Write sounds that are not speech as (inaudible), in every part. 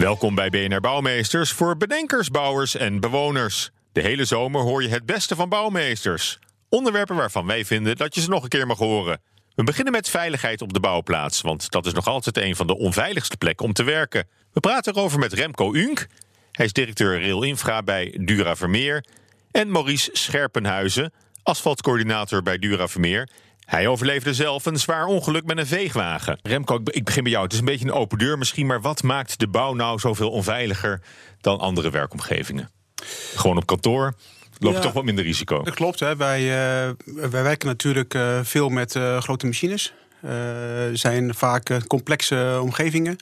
Welkom bij BNR Bouwmeesters voor bedenkers, bouwers en bewoners. De hele zomer hoor je het beste van bouwmeesters. Onderwerpen waarvan wij vinden dat je ze nog een keer mag horen. We beginnen met veiligheid op de bouwplaats, want dat is nog altijd een van de onveiligste plekken om te werken. We praten erover met Remco Unk. Hij is directeur Rail Infra bij Dura Vermeer. En Maurice Scherpenhuizen, asfaltcoördinator bij Dura Vermeer. Hij overleefde zelf een zwaar ongeluk met een veegwagen. Remco, ik begin bij jou. Het is een beetje een open deur misschien, maar wat maakt de bouw nou zoveel onveiliger dan andere werkomgevingen? Gewoon op kantoor loop je Ja. toch wat minder risico. Dat klopt. Hè. Wij, eh, wij werken natuurlijk eh, veel met eh, grote machines. Zijn vaak complexe omgevingen.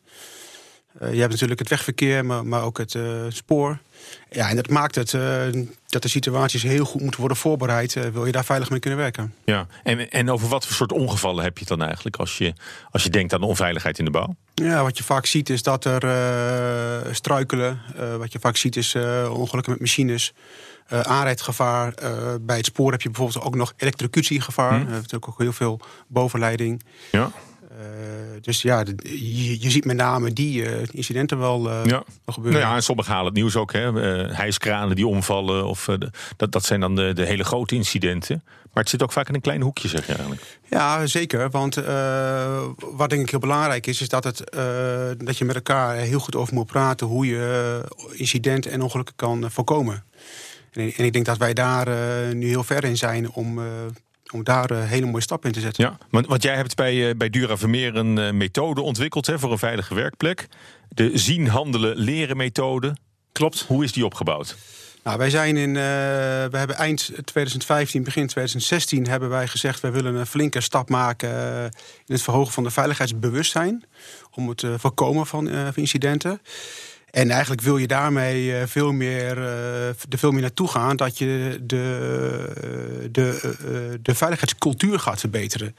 Eh, je hebt natuurlijk het wegverkeer, maar, maar ook het eh, spoor. Ja, en dat maakt het eh, dat de situaties heel goed moeten worden voorbereid. wil je daar veilig mee kunnen werken? Ja. En, en over wat voor soort ongevallen heb je het dan eigenlijk als je, als je denkt aan de onveiligheid in de bouw? Ja, wat je vaak ziet is dat er struikelen. wat je vaak ziet is ongelukken met machines. eh aanrijdgevaar. Bij het spoor heb je bijvoorbeeld ook nog elektrocutiegevaar. Hm. Er heeft natuurlijk ook heel veel bovenleiding. Ja. Eh, dus ja, je, je ziet met name die eh, incidenten wel, eh, Ja. wel gebeuren. Nou ja, en sommigen halen het nieuws ook. Hè. Hijskranen die omvallen. Of, de- dat, dat zijn dan de, de hele grote incidenten. Maar het zit ook vaak in een klein hoekje, zeg je eigenlijk. Ja, zeker. Want wat denk ik heel belangrijk is, is dat, het, dat je met elkaar heel goed over moet praten hoe je incidenten en ongelukken kan voorkomen. En, en ik denk dat wij daar nu heel ver in zijn om, om daar eh, hele mooie stappen in te zetten. Ja, want, want jij hebt bij, eh, bij Dura Vermeer een eh, methode ontwikkeld hè, voor een veilige werkplek. De zien, handelen, leren methode. Klopt. Hoe is die opgebouwd? Nou, wij zijn in, we hebben eind 2015, begin 2016 hebben wij gezegd wij willen een flinke stap maken in het verhogen van de veiligheidsbewustzijn om het voorkomen van van incidenten. En eigenlijk wil je daarmee eh, veel meer, eh, er veel meer naartoe gaan dat je de, eh, de, de veiligheidscultuur gaat verbeteren.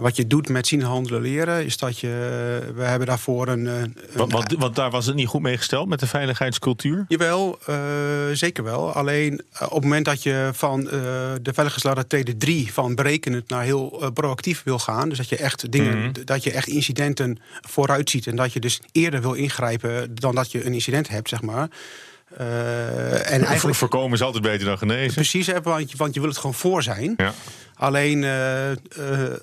En wat je doet met zien, handelen, leren, is dat je. We hebben daarvoor een. eh, een Want, want, want daar was het niet goed mee gesteld met de veiligheidscultuur. Jawel, eh, zeker wel. Alleen eh, op het moment dat je van eh, de veiligheidsladder TD3 van berekenend naar heel eh, proactief wil gaan, dus dat je echt dingen, Mhm. dat je echt incidenten vooruit ziet en dat je dus eerder wil ingrijpen dan dat je een incident hebt, zeg maar. Eh, en eigenlijk Voorkomen is altijd beter dan genezen. precies, hè, want, je, want je wil het gewoon voor zijn. Ja. Alleen eh, eh,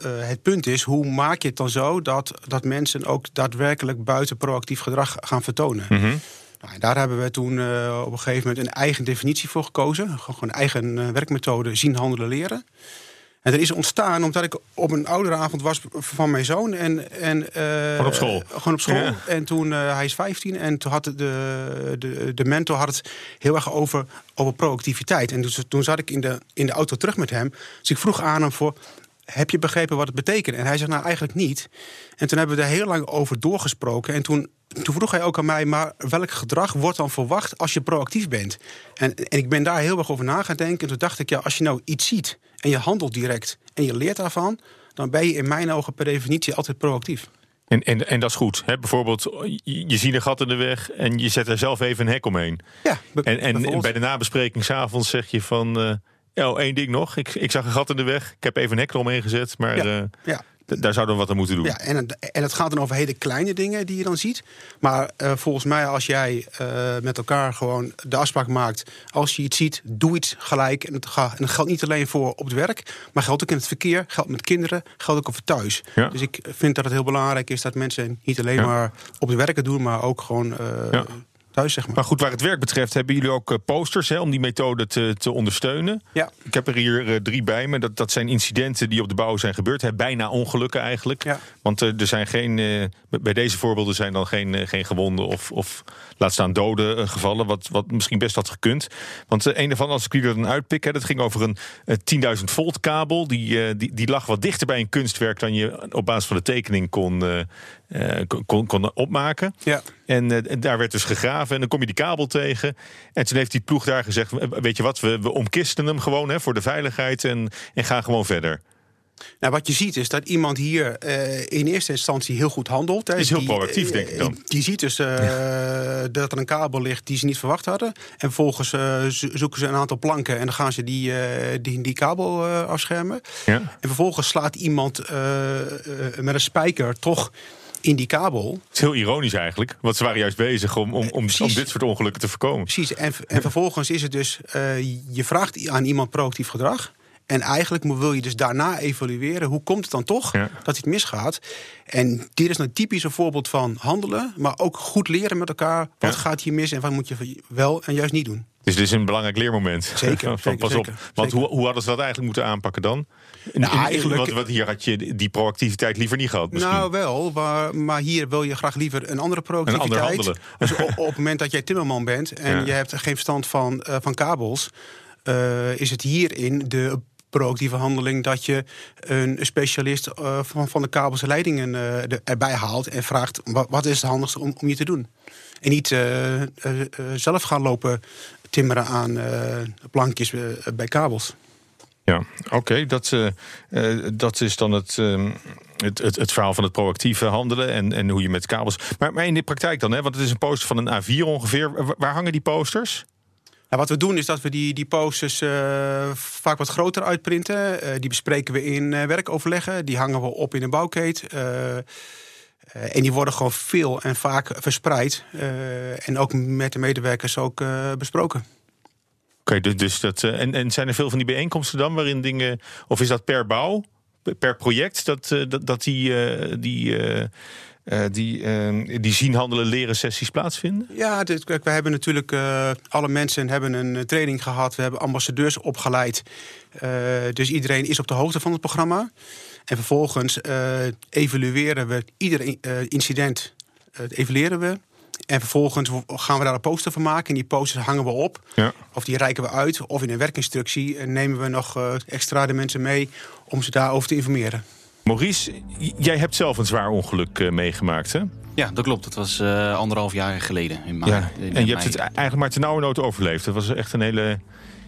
het punt is, hoe maak je het dan zo dat, dat mensen ook daadwerkelijk buiten proactief gedrag gaan vertonen? Mhm. Nou, daar hebben we toen op een gegeven moment een eigen definitie voor gekozen. Gewoon een eigen werkmethode zien, handelen, leren. En er is ontstaan omdat ik op een ouderavond was van mijn zoon. En, en, eh, Gewoon op school? Gewoon op school. Ja. En toen, eh, hij is 15 en toen had de, de, de mentor had het heel erg over, over proactiviteit. En dus, toen zat ik in de, in de auto terug met hem. Dus ik vroeg aan hem voor, heb je begrepen wat het betekent? En hij zegt, nou eigenlijk niet. En toen hebben we er heel lang over doorgesproken. En toen, toen vroeg hij ook aan mij, maar welk gedrag wordt dan verwacht als je proactief bent? En, en ik ben daar heel erg over na gaan denken. En toen dacht ik, ja, als je nou iets ziet en je handelt direct en je leert daarvan, dan ben je in mijn ogen per definitie altijd proactief. En, en, en dat is goed. Hè? Bijvoorbeeld, je, ziet een gat in de weg en je zet er zelf even een hek omheen. Ja, En, en bij de nabespreking s'avonds zeg je van... eh oh, één ding nog. Ik, ik zag een gat in de weg. Ik heb even een hek eromheen gezet. Maar Ja, eh, ja. Daar zouden we wat aan moeten doen. Ja, en, het- en het gaat dan over hele kleine dingen die je dan ziet. Maar eh, volgens mij, als jij eh, met elkaar gewoon de afspraak maakt. Als je iets ziet, doe iets gelijk. En, het ga- en dat geldt niet alleen voor op het werk, maar geldt ook in het verkeer, geldt met kinderen, geldt ook over thuis. Ja. Dus ik vind dat het heel belangrijk is dat mensen niet alleen Ja. maar op het werk het doen, maar ook gewoon eh. Thuis, zeg maar. Maar goed, waar het werk betreft hebben jullie ook eh, posters hè, om die methode te, te ondersteunen. Ja. Ik heb er hier eh, drie bij me. Dat, dat zijn incidenten die op de bouw zijn gebeurd. Hè, bijna ongelukken eigenlijk. Ja. Want eh, er zijn geen, bij deze voorbeelden zijn dan geen, geen gewonden of, of laat staan doden gevallen. Wat, wat misschien best had gekund. Want een ervan, als ik die er dan uitpik, hè, dat ging over een eh, 10.000 volt kabel. Die, die, die lag wat dichter bij een kunstwerk dan je op basis van de tekening kon, kon, kon, opmaken. Ja. En daar werd dus gegraven. En dan kom je die kabel tegen. En toen heeft die ploeg daar gezegd: Weet je wat, we, we omkisten hem gewoon hè, voor de veiligheid en, en gaan gewoon verder. Nou, wat je ziet is dat iemand hier uh, in eerste instantie heel goed handelt. Is heel proactief, denk ik dan. Die ziet dus uh, dat er een kabel ligt die ze niet verwacht hadden. En vervolgens uh, zoeken ze een aantal planken en dan gaan ze die, die, die kabel afschermen. Ja. En vervolgens slaat iemand met een spijker toch in die kabel. Het is heel ironisch eigenlijk, want ze waren juist bezig om, om, om, om dit soort ongelukken te voorkomen. Precies, en, en vervolgens is het dus, je vraagt aan iemand proactief gedrag. En eigenlijk wil je dus daarna evalueren. Hoe komt het dan toch dat het misgaat? En dit is een typisch een voorbeeld van handelen. Maar ook goed leren met elkaar. Wat gaat hier mis en wat moet je wel en juist niet doen? Dus dit is een belangrijk leermoment. Zeker. (laughs) van, pas op. Want Hoe, hoe hadden ze dat eigenlijk moeten aanpakken dan? Nou, eigenlijk, wat, wat, hier had je die proactiviteit liever niet gehad. Misschien. Nou wel, maar, maar, hier wil je graag liever een andere proactiviteit. Een (laughs) dus op, op, het moment dat jij timmerman bent en je hebt geen verstand van, uh, van kabels, uh, is het hierin de proactieve handeling dat je een specialist uh, van, van de kabels en leidingen erbij haalt en vraagt wat, wat, is het handigste om, om je te doen. En niet uh, zelf gaan lopen timmeren aan plankjes bij kabels. Ja, oké. Dat, dat is dan het, het, het, het, verhaal van het proactieve handelen en, en hoe je met kabels. Maar, maar in de praktijk dan, hè, want het is een poster van een A4 ongeveer. Waar hangen die posters? Nou, wat we doen is dat we die, die posters uh, vaak wat groter uitprinten. Uh, die bespreken we in uh, werkoverleggen. Die hangen we op in een bouwkeet. En die worden gewoon veel en vaak verspreid. en ook met de medewerkers ook besproken. Oké, dus, dus dat. en, en zijn er veel van die bijeenkomsten dan waarin dingen. Of is dat per bouw? Per project dat, dat, dat die. die uh, die, uh, die zien handelen leren sessies plaatsvinden? Ja, dit, kijk, we hebben natuurlijk uh, alle mensen hebben een training gehad. We hebben ambassadeurs opgeleid. dus iedereen is op de hoogte van het programma. En vervolgens evalueren we ieder incident. evalueren we. En vervolgens gaan we daar een poster van maken. En die posters hangen we op. Ja. Of die reiken we uit. Of in een werkinstructie nemen we nog extra de mensen mee om ze daarover te informeren. Maurice, jij hebt zelf een zwaar ongeluk uh, meegemaakt, hè? Ja, dat klopt. Dat was uh, anderhalf jaar geleden. In maart, ja. In en je hebt het eigenlijk maar ten nauwe nood overleefd. Dat was echt een hele...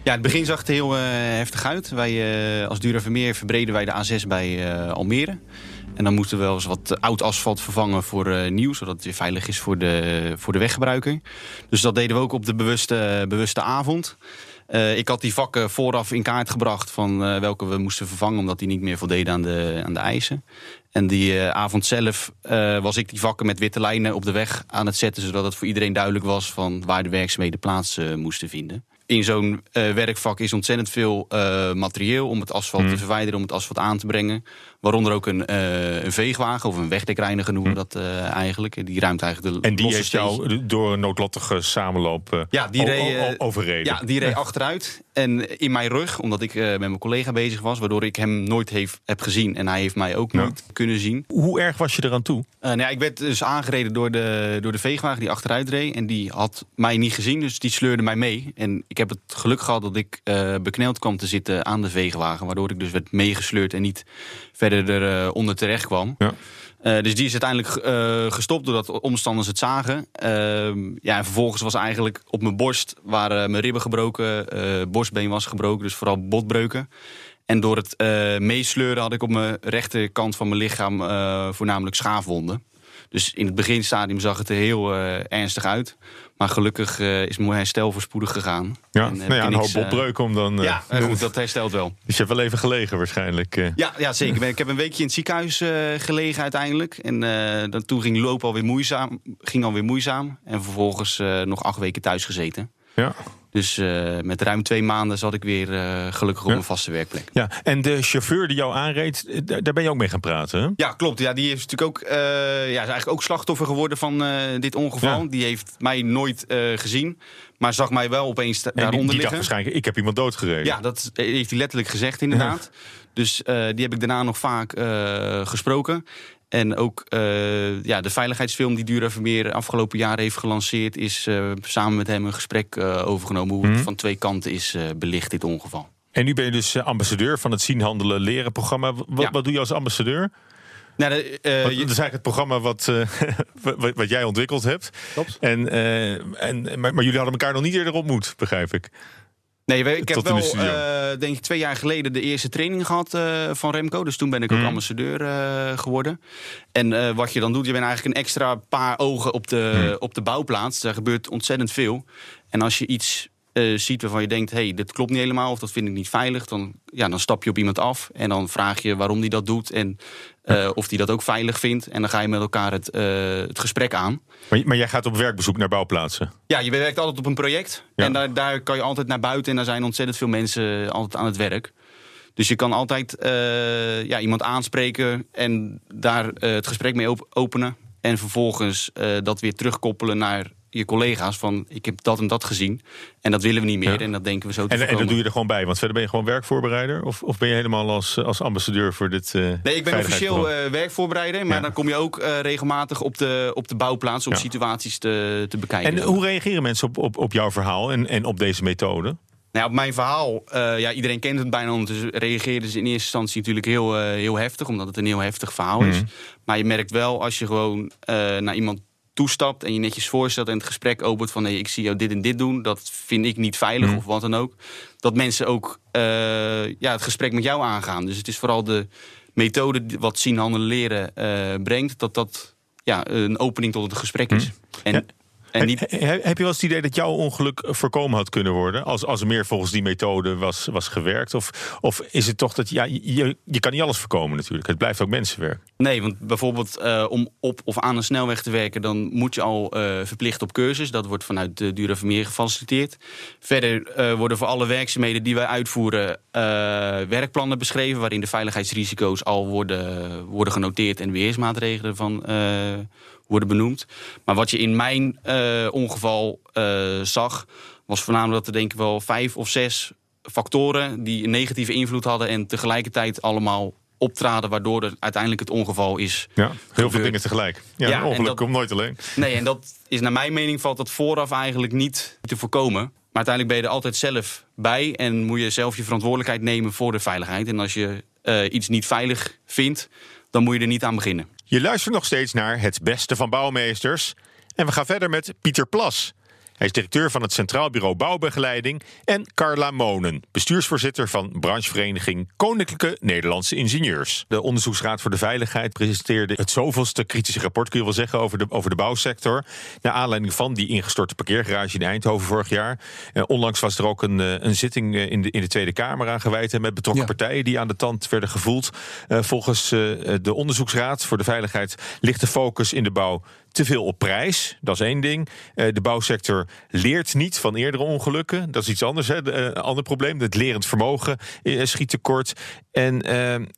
Ja, het begin zag het heel uh, heftig uit. Wij, als Dura Vermeer verbreden wij de A6 bij Almere. En dan moesten we wel eens wat oud asfalt vervangen voor nieuw... zodat het weer veilig is voor de, voor de weggebruiker. Dus dat deden we ook op de bewuste, bewuste avond... Uh, ik had die vakken vooraf in kaart gebracht van uh, welke we moesten vervangen, omdat die niet meer voldeden aan de, aan de eisen. En die uh, avond zelf was ik die vakken met witte lijnen op de weg aan het zetten, zodat het voor iedereen duidelijk was van waar de werkzaamheden plaats moesten vinden in zo'n werkvak is ontzettend veel materieel om het asfalt te hmm. verwijderen, om het asfalt aan te brengen. Waaronder ook een, uh, een veegwagen of een wegdekreiniger noemen we hmm. dat eigenlijk. Die ruimt eigenlijk de En die heeft jou door een noodlottige samenloop ja, die reed, overreden? Ja, die reed achteruit. En in mijn rug, omdat ik met mijn collega bezig was, waardoor ik hem nooit heeft, heb gezien en hij heeft mij ook nooit kunnen zien. Hoe erg was je eraan toe? nou ja, ik werd dus aangereden door de, door de veegwagen die achteruit reed. En die had mij niet gezien, dus die sleurde mij mee. En ik heb het geluk gehad dat ik bekneld kwam te zitten aan de veegwagen. Waardoor ik dus werd meegesleurd en niet verder eronder onder terecht kwam. Ja. Uh, dus die is uiteindelijk uh, gestopt doordat omstanders het zagen. Uh, ja, en vervolgens was eigenlijk op mijn borst waren mijn ribben gebroken, borstbeen was gebroken, dus vooral botbreuken. En door het meesleuren had ik op mijn rechterkant van mijn lichaam voornamelijk schaafwonden. Dus in het beginstadium zag het er heel ernstig uit. Maar gelukkig uh, is mijn herstel voorspoedig gegaan. Ja, en, uh, nou ja een hoop opbreuken om dan... Uh, ja, goed, dat herstelt wel. (laughs) Dus je hebt wel even gelegen waarschijnlijk. Ja, ja, zeker. Ik heb een weekje in het ziekenhuis gelegen uiteindelijk. En dan, toen ging lopen alweer moeizaam. Ging alweer moeizaam. En vervolgens nog acht weken thuis gezeten. Ja. Dus uh, met ruim twee maanden zat ik weer uh, gelukkig op een vaste werkplek. Ja, en de chauffeur die jou aanreed, eh, daar ben je ook mee gaan praten, hè? Ja, klopt. Ja, die is natuurlijk ook, uh, ja, is eigenlijk ook slachtoffer geworden van dit ongeval. Die heeft mij nooit gezien, maar zag mij wel opeens daaronder die, die liggen. dacht waarschijnlijk, ik heb iemand doodgereden. Ja, dat heeft hij letterlijk gezegd inderdaad. Dus die heb ik daarna nog vaak gesproken. En ook uh, ja, de veiligheidsfilm die Dura Vermeer afgelopen jaar heeft gelanceerd... is uh, samen met hem een gesprek uh, overgenomen... hoe het mhm. van twee kanten is belicht, dit ongeval. En nu ben je dus ambassadeur van het Zien Handelen Leren programma. Wat, wat doe je als ambassadeur? Nou, de, uh, dat is eigenlijk het programma wat, (laughs) uh, wat, wat, jij ontwikkeld hebt. Klopt. En, uh, en, maar, maar, jullie hadden elkaar nog niet eerder ontmoet, begrijp ik. Nee, ik heb wel, denk ik, twee jaar geleden de eerste training gehad van Remco. Dus toen ben ik ook mm. ambassadeur geworden. En wat je dan doet, je bent eigenlijk een extra paar ogen op de, mm. op de bouwplaats. Er gebeurt ontzettend veel. En als je iets uh, ziet waarvan je denkt: hé, hey, dit klopt niet helemaal of dat vind ik niet veilig, dan, ja, dan stap je op iemand af en dan vraag je waarom die dat doet en uh, of die dat ook veilig vindt. En dan ga je met elkaar het, uh, het gesprek aan. Maar, maar, jij gaat op werkbezoek naar bouwplaatsen? Ja, je werkt altijd op een project ja. en daar, daar kan je altijd naar buiten en daar zijn ontzettend veel mensen altijd aan het werk. Dus je kan altijd ja, iemand aanspreken en daar het gesprek mee op openen. En vervolgens dat weer terugkoppelen naar je collega's van ik heb dat en dat gezien. En dat willen we niet meer. En dat denken we zo te en, en dat doe je er gewoon bij. Want verder ben je gewoon werkvoorbereider? Of, of ben je helemaal als, als ambassadeur voor dit uh, Nee, ik ben officieel uh, werkvoorbereider. Maar dan kom je ook uh, regelmatig op de, op de bouwplaats om situaties te, te bekijken. En hoe reageren mensen op, op, op jouw verhaal en, en op deze methode? Nou, op mijn verhaal, ja, iedereen kent het bijna ondertussen. Reageerden ze in eerste instantie natuurlijk heel, heel heftig, omdat het een heel heftig verhaal is. Mhm. Maar je merkt wel als je gewoon naar iemand toestapt en je netjes voorstelt en het gesprek opent van nee, ik zie jou dit en dit doen, dat vind ik niet veilig hmm. of wat dan ook. Dat mensen ook uh, ja, het gesprek met jou aangaan. Dus het is vooral de methode wat zien, handelen, leren uh, brengt, dat dat ja, een opening tot het gesprek is. Hmm. En en niet... Heb je wel eens het idee dat jouw ongeluk voorkomen had kunnen worden? Als, als er meer volgens die methode was, was gewerkt? Of, of is het toch dat ja, je, je kan niet alles voorkomen natuurlijk? Het blijft ook mensenwerk. Nee, want bijvoorbeeld uh, om op of aan een snelweg te werken, dan moet je al uh, verplicht op cursus. Dat wordt vanuit de Dura Vermeer gefaciliteerd. Verder uh, worden voor alle werkzaamheden die wij uitvoeren werkplannen beschreven, waarin de veiligheidsrisico's al worden, worden genoteerd en weersmaatregelen van worden benoemd. Maar wat je in mijn uh, ongeval uh, zag, was voornamelijk dat er denk ik wel vijf of zes factoren die een negatieve invloed hadden en tegelijkertijd allemaal optraden, waardoor er uiteindelijk het ongeval is. Ja, heel veel dingen tegelijk. Ja, ja ongeluk dat, komt nooit alleen. Nee, en dat is naar mijn mening valt dat vooraf eigenlijk niet te voorkomen. Maar uiteindelijk ben je er altijd zelf bij en moet je zelf je verantwoordelijkheid nemen voor de veiligheid. En als je uh, iets niet veilig vindt, dan moet je er niet aan beginnen. Je luistert nog steeds naar Het Beste van Bouwmeesters. En we gaan verder met Pieter Plas. Hij is directeur van het Centraal Bureau Bouwbegeleiding. En Carla Monen, bestuursvoorzitter van branchevereniging Koninklijke Nederlandse Ingenieurs. De Onderzoeksraad voor de Veiligheid presenteerde het zoveelste kritische rapport, kun je wel zeggen, over de, over de bouwsector. Naar aanleiding van die ingestorte parkeergarage in Eindhoven vorig jaar. Eh, onlangs was er ook een, eh, een zitting eh, in de, in de Tweede Kamer aan gewijd met betrokken partijen die aan de tand werden gevoeld. Uh, volgens uh, de Onderzoeksraad voor de Veiligheid ligt de focus in de bouw te veel op prijs. Dat is één ding. Uh, de bouwsector leert niet van eerdere ongelukken. Dat is iets anders. Een uh, ander probleem. Het lerend vermogen uh, schiet tekort. En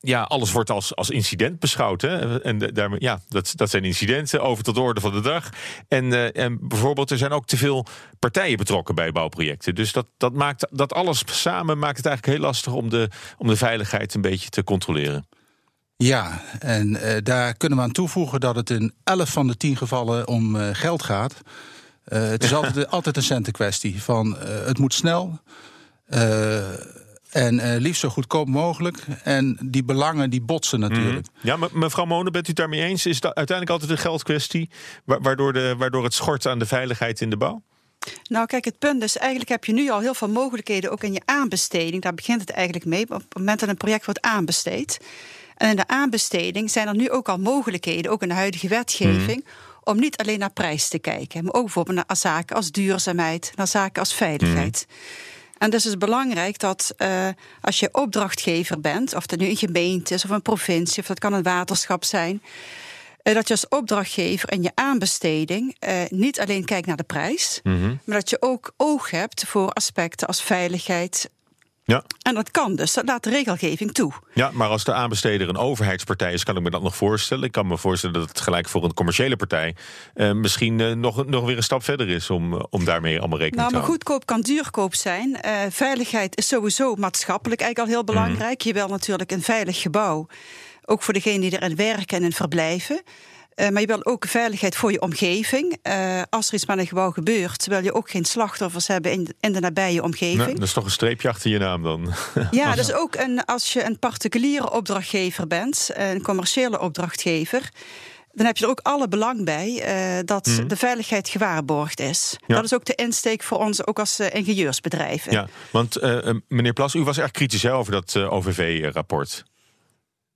ja, alles wordt als, als incident beschouwd. Hè? En ja, dat, dat zijn incidenten over tot de orde van de dag. En, en bijvoorbeeld, er zijn ook te veel partijen betrokken bij bouwprojecten. Dus dat, dat, maakt, dat alles samen maakt het eigenlijk heel lastig om de, om de veiligheid een beetje te controleren. Ja, en uh, daar kunnen we aan toevoegen dat het in 11 van de 10 gevallen om uh, geld gaat. Uh, het is (laughs) altijd, altijd een centenkwestie. Van het moet snel en liefst zo goedkoop mogelijk. En die belangen die botsen mhm. natuurlijk. Mm. Ja, mevrouw Monen, bent u het daarmee eens? Is dat uiteindelijk altijd een geldkwestie waardoor, de, waardoor het schort aan de veiligheid in de bouw? Nou, kijk, het punt is, eigenlijk heb je nu al heel veel mogelijkheden, ook in je aanbesteding. Daar begint het eigenlijk mee. Op het moment dat een project wordt aanbesteed, en in de aanbesteding zijn er nu ook al mogelijkheden, ook in de huidige wetgeving. Mhm. Om niet alleen naar prijs te kijken, maar ook bijvoorbeeld naar zaken als duurzaamheid, naar zaken als veiligheid. Mhm. En dus is het belangrijk dat uh, als je opdrachtgever bent, of dat nu een gemeente is of een provincie, of dat kan een waterschap zijn, uh, dat je als opdrachtgever in je aanbesteding uh, niet alleen kijkt naar de prijs, mm -hmm. maar dat je ook oog hebt voor aspecten als veiligheid, ja. En dat kan dus, dat laat de regelgeving toe. Ja, maar als de aanbesteder een overheidspartij is, kan ik me dat nog voorstellen. Ik kan me voorstellen dat het gelijk voor een commerciële partij uh, misschien uh, nog, nog weer een stap verder is om, uh, om daarmee allemaal rekening nou, te houden. Maar goedkoop kan duurkoop zijn. veiligheid is sowieso maatschappelijk eigenlijk al heel belangrijk. Mm. Je wil natuurlijk een veilig gebouw, ook voor degenen die erin werken en in verblijven. Eh, maar je wil ook veiligheid voor je omgeving. Uh, als er iets met een gebouw gebeurt, wil je ook geen slachtoffers hebben in, in de nabije omgeving. Nee, dat is toch een streepje achter je naam dan? (laughs) Ja, dus ook een, als je een particuliere opdrachtgever bent, een commerciële opdrachtgever dan heb je er ook alle belang bij uh, dat mm. de veiligheid gewaarborgd is. Ja. Dat is ook de insteek voor ons, ook als uh, ingenieursbedrijven. Ja, want uh, meneer Plas, u was erg kritisch hè, over dat OVV-rapport.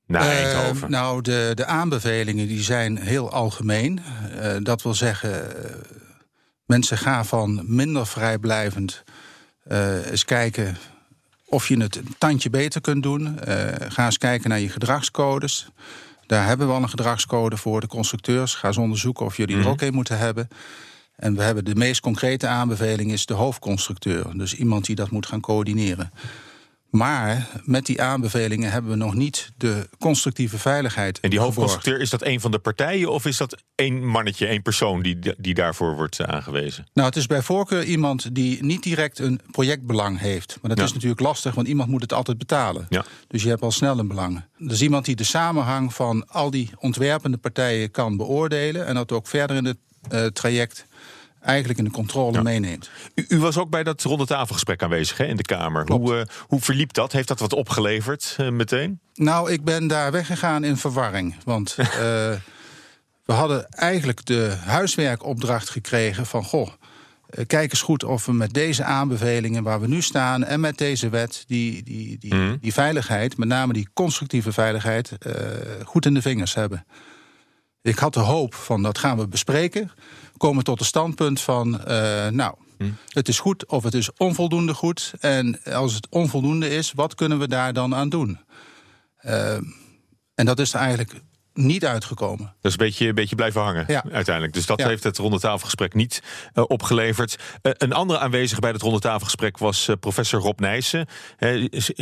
Naar Eindhoven. nou, de, de aanbevelingen die zijn heel algemeen. dat wil zeggen, mensen gaan van minder vrijblijvend eens kijken of je het een tandje beter kunt doen. ga eens kijken naar je gedragscodes. Daar hebben we al een gedragscode voor de constructeurs. Ga eens onderzoeken of jullie er mhm. ook een moeten hebben. En we hebben de meest concrete aanbeveling is de hoofdconstructeur. Dus iemand die dat moet gaan coördineren. Maar met die aanbevelingen hebben we nog niet de constructieve veiligheid. En die hoofdconstructeur, is dat een van de partijen of is dat één mannetje, één persoon die, die daarvoor wordt eh, aangewezen? Nou, het is bij voorkeur iemand die niet direct een projectbelang heeft. Maar dat is natuurlijk lastig, want iemand moet het altijd betalen. Ja. Dus je hebt al snel een belang. Dus iemand die de samenhang van al die ontwerpende partijen kan beoordelen en dat ook verder in het uh, traject eigenlijk in de controle meeneemt. U, u, was ook bij dat ronde tafelgesprek aanwezig hè, in de Kamer. Hoe, uh, hoe verliep dat? Heeft dat wat opgeleverd uh, meteen? Nou, ik ben daar weggegaan in verwarring. Want uh, (laughs) we hadden eigenlijk de huiswerkopdracht gekregen van... goh, kijk eens goed of we met deze aanbevelingen waar we nu staan... en met deze wet die, die, die, mm. die veiligheid, met name die constructieve veiligheid... goed in de vingers hebben. Ik had de hoop van dat gaan we bespreken komen tot het standpunt van, uh, nou, hm. het is goed of het is onvoldoende goed. En als het onvoldoende is, wat kunnen we daar dan aan doen? Uh, en dat is eigenlijk niet uitgekomen. Dat is een beetje, een beetje blijven hangen ja. uiteindelijk. Dus dat heeft het rondetafelgesprek niet uh, opgeleverd. Uh, een andere aanwezige bij het rondetafelgesprek was uh, professor Rob Nijssen.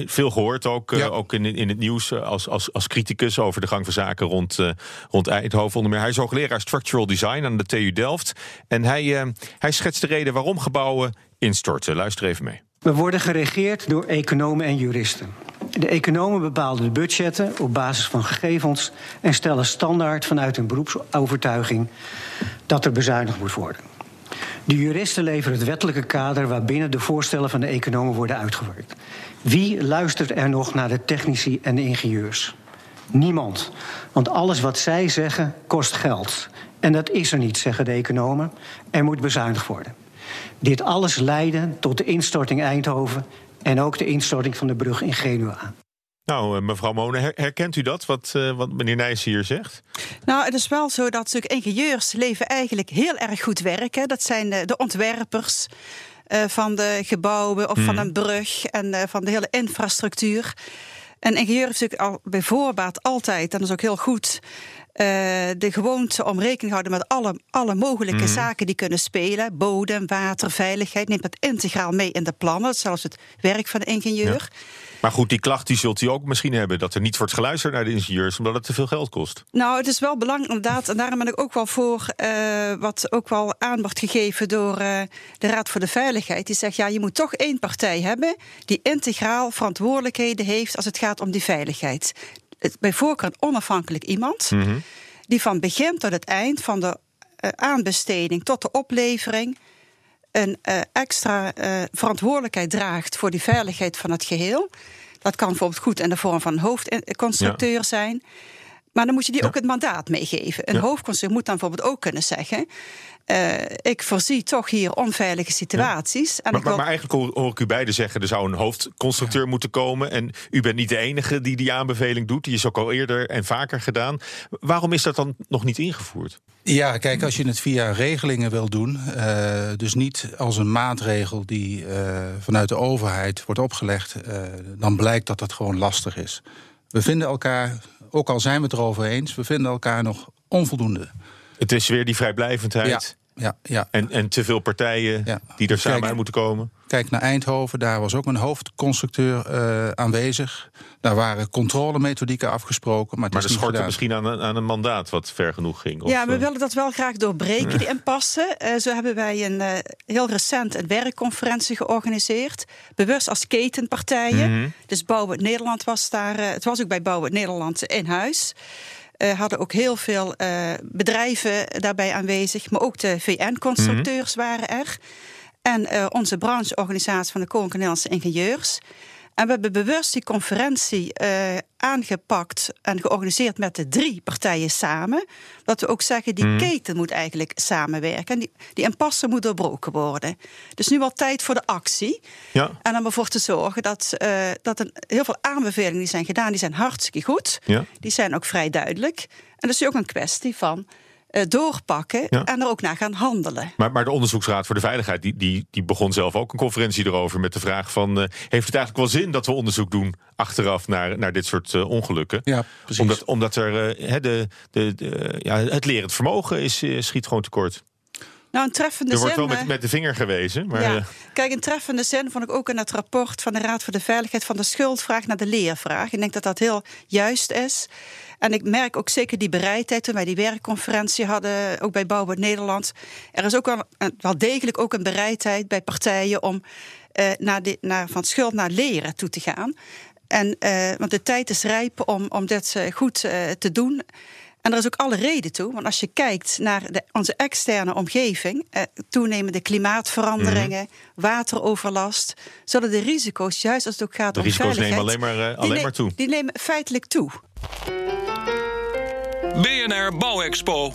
veel gehoord ook, ja. ook in, in het nieuws als, als, als criticus over de gang van zaken rond, rond Eindhoven. Onder meer. Hij is hoogleraar Structural Design aan de TU Delft. En hij, hij schetst de reden waarom gebouwen instorten. Luister even mee. We worden geregeerd door economen en juristen. De economen bepalen de budgetten op basis van gegevens en stellen standaard vanuit hun beroepsovertuiging dat er bezuinigd moet worden. De juristen leveren het wettelijke kader waarbinnen de voorstellen van de economen worden uitgewerkt. Wie luistert er nog naar de technici en de ingenieurs? Niemand. Want alles wat zij zeggen kost geld. En dat is er niet, zeggen de economen. Er moet bezuinigd worden. Dit alles leidde tot de instorting Eindhoven en ook de instorting van de brug in Genua. Nou, eh, mevrouw Monen, herkent u dat, wat, uh, wat meneer Nijs hier zegt? Nou, het is wel zo dat stuk ingenieurs leven eigenlijk heel erg goed werken. Dat zijn de, de ontwerpers uh, van de gebouwen of van mhm. een brug en uh, van de hele infrastructuur. Een ingenieur heeft natuurlijk al bij voorbaat altijd, en dat is ook heel goed, de gewoonte om rekening te houden met alle, alle mogelijke mm. zaken die kunnen spelen. Bodem, water, veiligheid. Neemt dat integraal mee in de plannen. Zelfs het werk van de ingenieur. Ja. Maar goed, die klacht die zult u ook misschien hebben. Dat er niet wordt geluisterd naar de ingenieurs, omdat het te veel geld kost. Nou, het is wel belangrijk inderdaad. En daarom ben ik ook wel voor uh, wat ook wel aan wordt gegeven door uh, de Raad voor de Veiligheid. Die zegt, ja, je moet toch één partij hebben die integraal verantwoordelijkheden heeft als het gaat om die veiligheid bij voorkeur een onafhankelijk iemand. Mhm. Die van begin tot het eind van de uh, aanbesteding tot de oplevering een uh, extra uh, verantwoordelijkheid draagt voor die veiligheid van het geheel. Dat kan bijvoorbeeld goed in de vorm van een hoofdconstructeur ja. zijn. Maar dan moet je die ja. ook het mandaat meegeven. Een ja. hoofdconstructeur moet dan bijvoorbeeld ook kunnen zeggen: uh, ik voorzie toch hier onveilige situaties. En maar, maar, maar, eigenlijk hoor ik u beiden zeggen... er zou een hoofdconstructeur moeten komen... en u bent niet de enige die die aanbeveling doet. Die is ook al eerder en vaker gedaan. Waarom is dat dan nog niet ingevoerd? Ja, kijk, als je het via regelingen wil doen... Uh, dus niet als een maatregel die uh, vanuit de overheid wordt opgelegd... dan blijkt dat dat gewoon lastig is. We vinden elkaar, ook al zijn we het erover eens... we vinden elkaar nog onvoldoende... Het is weer die vrijblijvendheid. Ja, ja. En, en te veel partijen ja. die er samen uit moeten komen. Kijk naar Eindhoven, daar was ook een hoofdconstructeur uh, aanwezig. Daar waren controlemethodieken afgesproken. Maar, maar er schort misschien aan, aan, een mandaat wat ver genoeg ging. Of, ja, we uh... willen dat wel graag doorbreken, die impasse. Uh, zo hebben wij een, heel recent een werkconferentie georganiseerd. Bewust als ketenpartijen. Mm -hmm. Dus Bouwen Nederland was daar. het was ook bij Bouwen Nederland in huis. Uh, hadden ook heel veel uh, bedrijven daarbij aanwezig. Maar ook de VN-constructeurs Mhm. waren er. En uh, onze brancheorganisatie van de Koninklijke Nederlandse Ingenieurs. En we hebben bewust die conferentie uh, aangepakt en georganiseerd met de drie partijen samen. Dat we ook zeggen, die Mhm. mm. keten moet eigenlijk samenwerken. En die, die impasse moet doorbroken worden. Dus nu wel tijd voor de actie. Ja. En om ervoor te zorgen dat, uh, dat een, heel veel aanbevelingen die zijn gedaan, die zijn hartstikke goed. Ja. Die zijn ook vrij duidelijk. En dat is ook een kwestie van doorpakken Ja. en er ook naar gaan handelen. Maar, maar de Onderzoeksraad voor de Veiligheid die, die, die begon zelf ook een conferentie erover met de vraag van uh, heeft het eigenlijk wel zin dat we onderzoek doen achteraf naar, naar dit soort uh, ongelukken? Ja, precies. Omdat, omdat er uh, de, de, de, ja, het lerend vermogen is, uh, schiet gewoon tekort. Nou, een treffende er wordt zin, wel met, met de vinger gewezen. Maar, ja. Kijk, een treffende zin vond ik ook in het rapport van de Raad voor de Veiligheid van de schuldvraag naar de leervraag. Ik denk dat dat heel juist is. En ik merk ook zeker die bereidheid toen wij die werkconferentie hadden, ook bij Bouwbouw Nederland. Er is ook wel, wel degelijk ook een bereidheid bij partijen om uh, naar de, naar, van schuld naar leren toe te gaan. En, uh, want de tijd is rijp om, om dit goed te doen. En er is ook alle reden toe, want als je kijkt naar de, onze externe omgeving, eh, toenemende klimaatveranderingen, mm -hmm. wateroverlast, zullen de risico's, juist als het ook gaat de om risico's veiligheid, nemen alleen maar, uh, alleen die maar toe. Die nemen feitelijk toe. BNR Bouwexpo.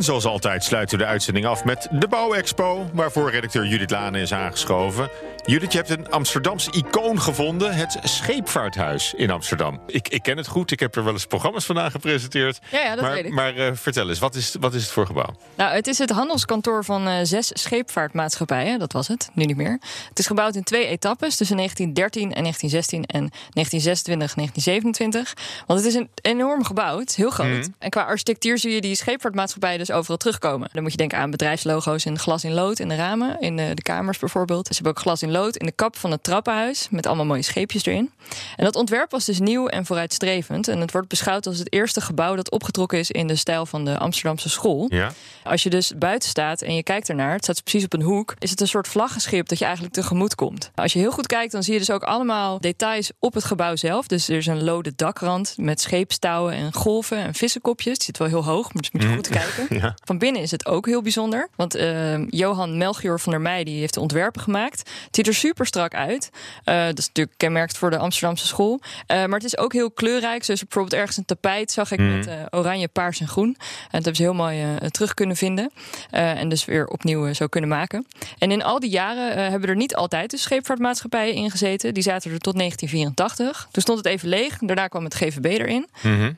En zoals altijd sluiten we de uitzending af met de Bouwexpo, waarvoor redacteur Judith Lane is aangeschoven. Judith, je hebt een Amsterdamse icoon gevonden, het Scheepvaarthuis in Amsterdam. Ik, ik ken het goed, ik heb er wel eens programma's vandaan gepresenteerd. Ja, ja dat maar, weet ik. Maar uh, vertel eens, wat is, wat is het voor gebouw? Nou, het is het handelskantoor van uh, zes scheepvaartmaatschappijen, dat was het, nu niet meer. Het is gebouwd in twee etappes, tussen 1913 en 1916 en 1926, 1927. Want het is een enorm gebouw, het is heel groot. Mm. En qua architectuur zie je die scheepvaartmaatschappijen dus overal terugkomen. Dan moet je denken aan bedrijfslogo's in glas in lood in de ramen, in de, de kamers bijvoorbeeld. Ze hebben ook glas in lood in de kap van het trappenhuis met allemaal mooie scheepjes erin. En dat ontwerp was dus nieuw en vooruitstrevend. En het wordt beschouwd als het eerste gebouw dat opgetrokken is in de stijl van de Amsterdamse school. Ja. Als je dus buiten staat en je kijkt ernaar, het staat precies op een hoek, is het een soort vlaggenschip dat je eigenlijk tegemoet komt. Als je heel goed kijkt, dan zie je dus ook allemaal details op het gebouw zelf. Dus er is een lode dakrand met scheepstouwen en golven en vissenkopjes. Het zit wel heel hoog, maar dus moet je goed kijken. (laughs) Ja. Van binnen is het ook heel bijzonder. Want uh, Johan Melchior van der Meij die heeft de ontwerpen gemaakt. Het ziet er super strak uit. Uh, dat is natuurlijk kenmerkt voor de Amsterdamse school. Uh, maar het is ook heel kleurrijk. Zoals bijvoorbeeld ergens een tapijt zag ik mm. met oranje, paars en groen. En dat hebben ze heel mooi terug kunnen vinden. en dus weer opnieuw zo kunnen maken. En in al die jaren hebben er niet altijd de scheepvaartmaatschappijen in gezeten. Die zaten er tot 1984. Toen stond het even leeg. Daarna kwam het GVB erin. Mm -hmm.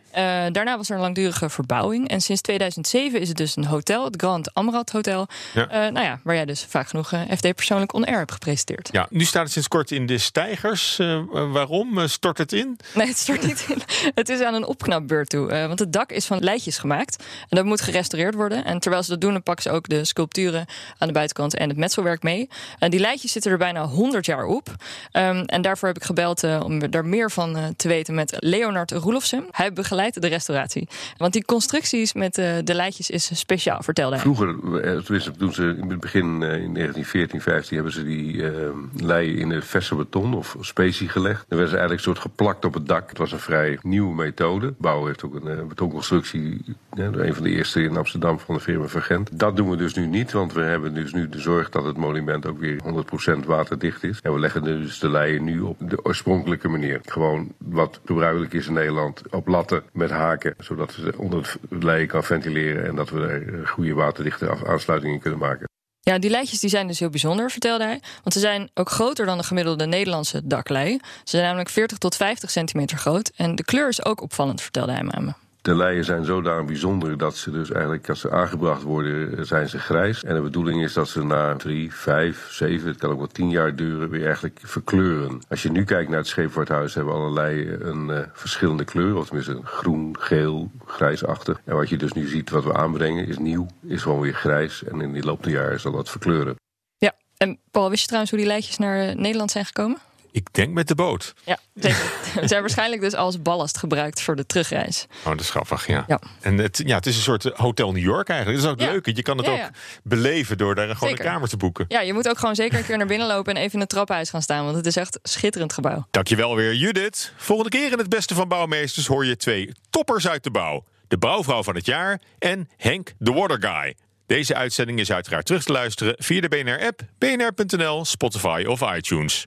daarna was er een langdurige verbouwing. En sinds 2007 is het dus een hotel, het Grand Amrad Hotel. Ja. Uh, nou ja, waar jij dus vaak genoeg uh, FD persoonlijk on air hebt gepresenteerd. Ja, nu staat het sinds kort in de stijgers. Uh, waarom? stort het in? Nee, het stort niet in. (laughs) het is aan een opknapbeurt toe. want het dak is van leidjes gemaakt. En dat moet gerestaureerd worden. En terwijl ze dat doen, dan pakken ze ook de sculpturen aan de buitenkant en het metselwerk mee. En die leidjes zitten er bijna 100 jaar op. Um, en daarvoor heb ik gebeld om daar meer van te weten met Leonard Roelofsen. Hij begeleidt de restauratie. Want die constructies met de leidjes is speciaal, vertelde hij. Vroeger, tenminste toen ze in het begin in 1914, 15 hebben ze die uh, leien in het verse beton of specie gelegd. Dan werden ze eigenlijk een soort geplakt op het dak. Het was een vrij nieuwe methode. Bouw heeft ook een betonconstructie, een van de eerste in Amsterdam van de firma Vergent. Dat doen we dus nu niet, want we hebben dus nu de zorg dat het monument ook weer 100% waterdicht is. En we leggen dus de leien nu op de oorspronkelijke manier. Gewoon wat gebruikelijk is in Nederland, op latten met haken, zodat ze onder het leien kan ventileren en dat we er goede waterdichte aansluitingen kunnen maken. Ja, die leidjes die zijn dus heel bijzonder, vertelde hij. Want ze zijn ook groter dan de gemiddelde Nederlandse daklei. Ze zijn namelijk 40 tot 50 centimeter groot. En de kleur is ook opvallend, vertelde hij aan me. De leien zijn zodanig bijzonder dat ze dus eigenlijk als ze aangebracht worden, zijn ze grijs. En de bedoeling is dat ze na drie, vijf, zeven, het kan ook wel tien jaar duren, weer eigenlijk verkleuren. Als je nu kijkt naar het scheepvaarthuis, hebben alle leien een uh, verschillende kleur. Of tenminste groen, geel, grijsachtig. En wat je dus nu ziet, wat we aanbrengen, is nieuw, is gewoon weer grijs. En in die loop der jaren zal dat verkleuren. Ja, en Paul, wist je trouwens hoe die leidjes naar uh, Nederland zijn gekomen? Ik denk met de boot. Ja, zeker. (laughs) Ze zijn waarschijnlijk dus als ballast gebruikt voor de terugreis. Oh, dat is grappig, ja. Ja. En het, ja, het is een soort eh, Hotel New York eigenlijk. Dat is ook Ja. leuk. Je kan het Ja, ook beleven door daar gewoon Zeker. een kamer te boeken. Ja, je moet ook gewoon zeker een keer naar binnen lopen en even in het trappenhuis gaan staan. Want het is echt een schitterend gebouw. Dankjewel weer, Judith. Volgende keer in het beste van bouwmeesters hoor je twee toppers uit de bouw. De bouwvrouw van het jaar en Henk de Water Guy. Deze uitzending is uiteraard terug te luisteren via de BNR-app, bnr.nl, Spotify of iTunes.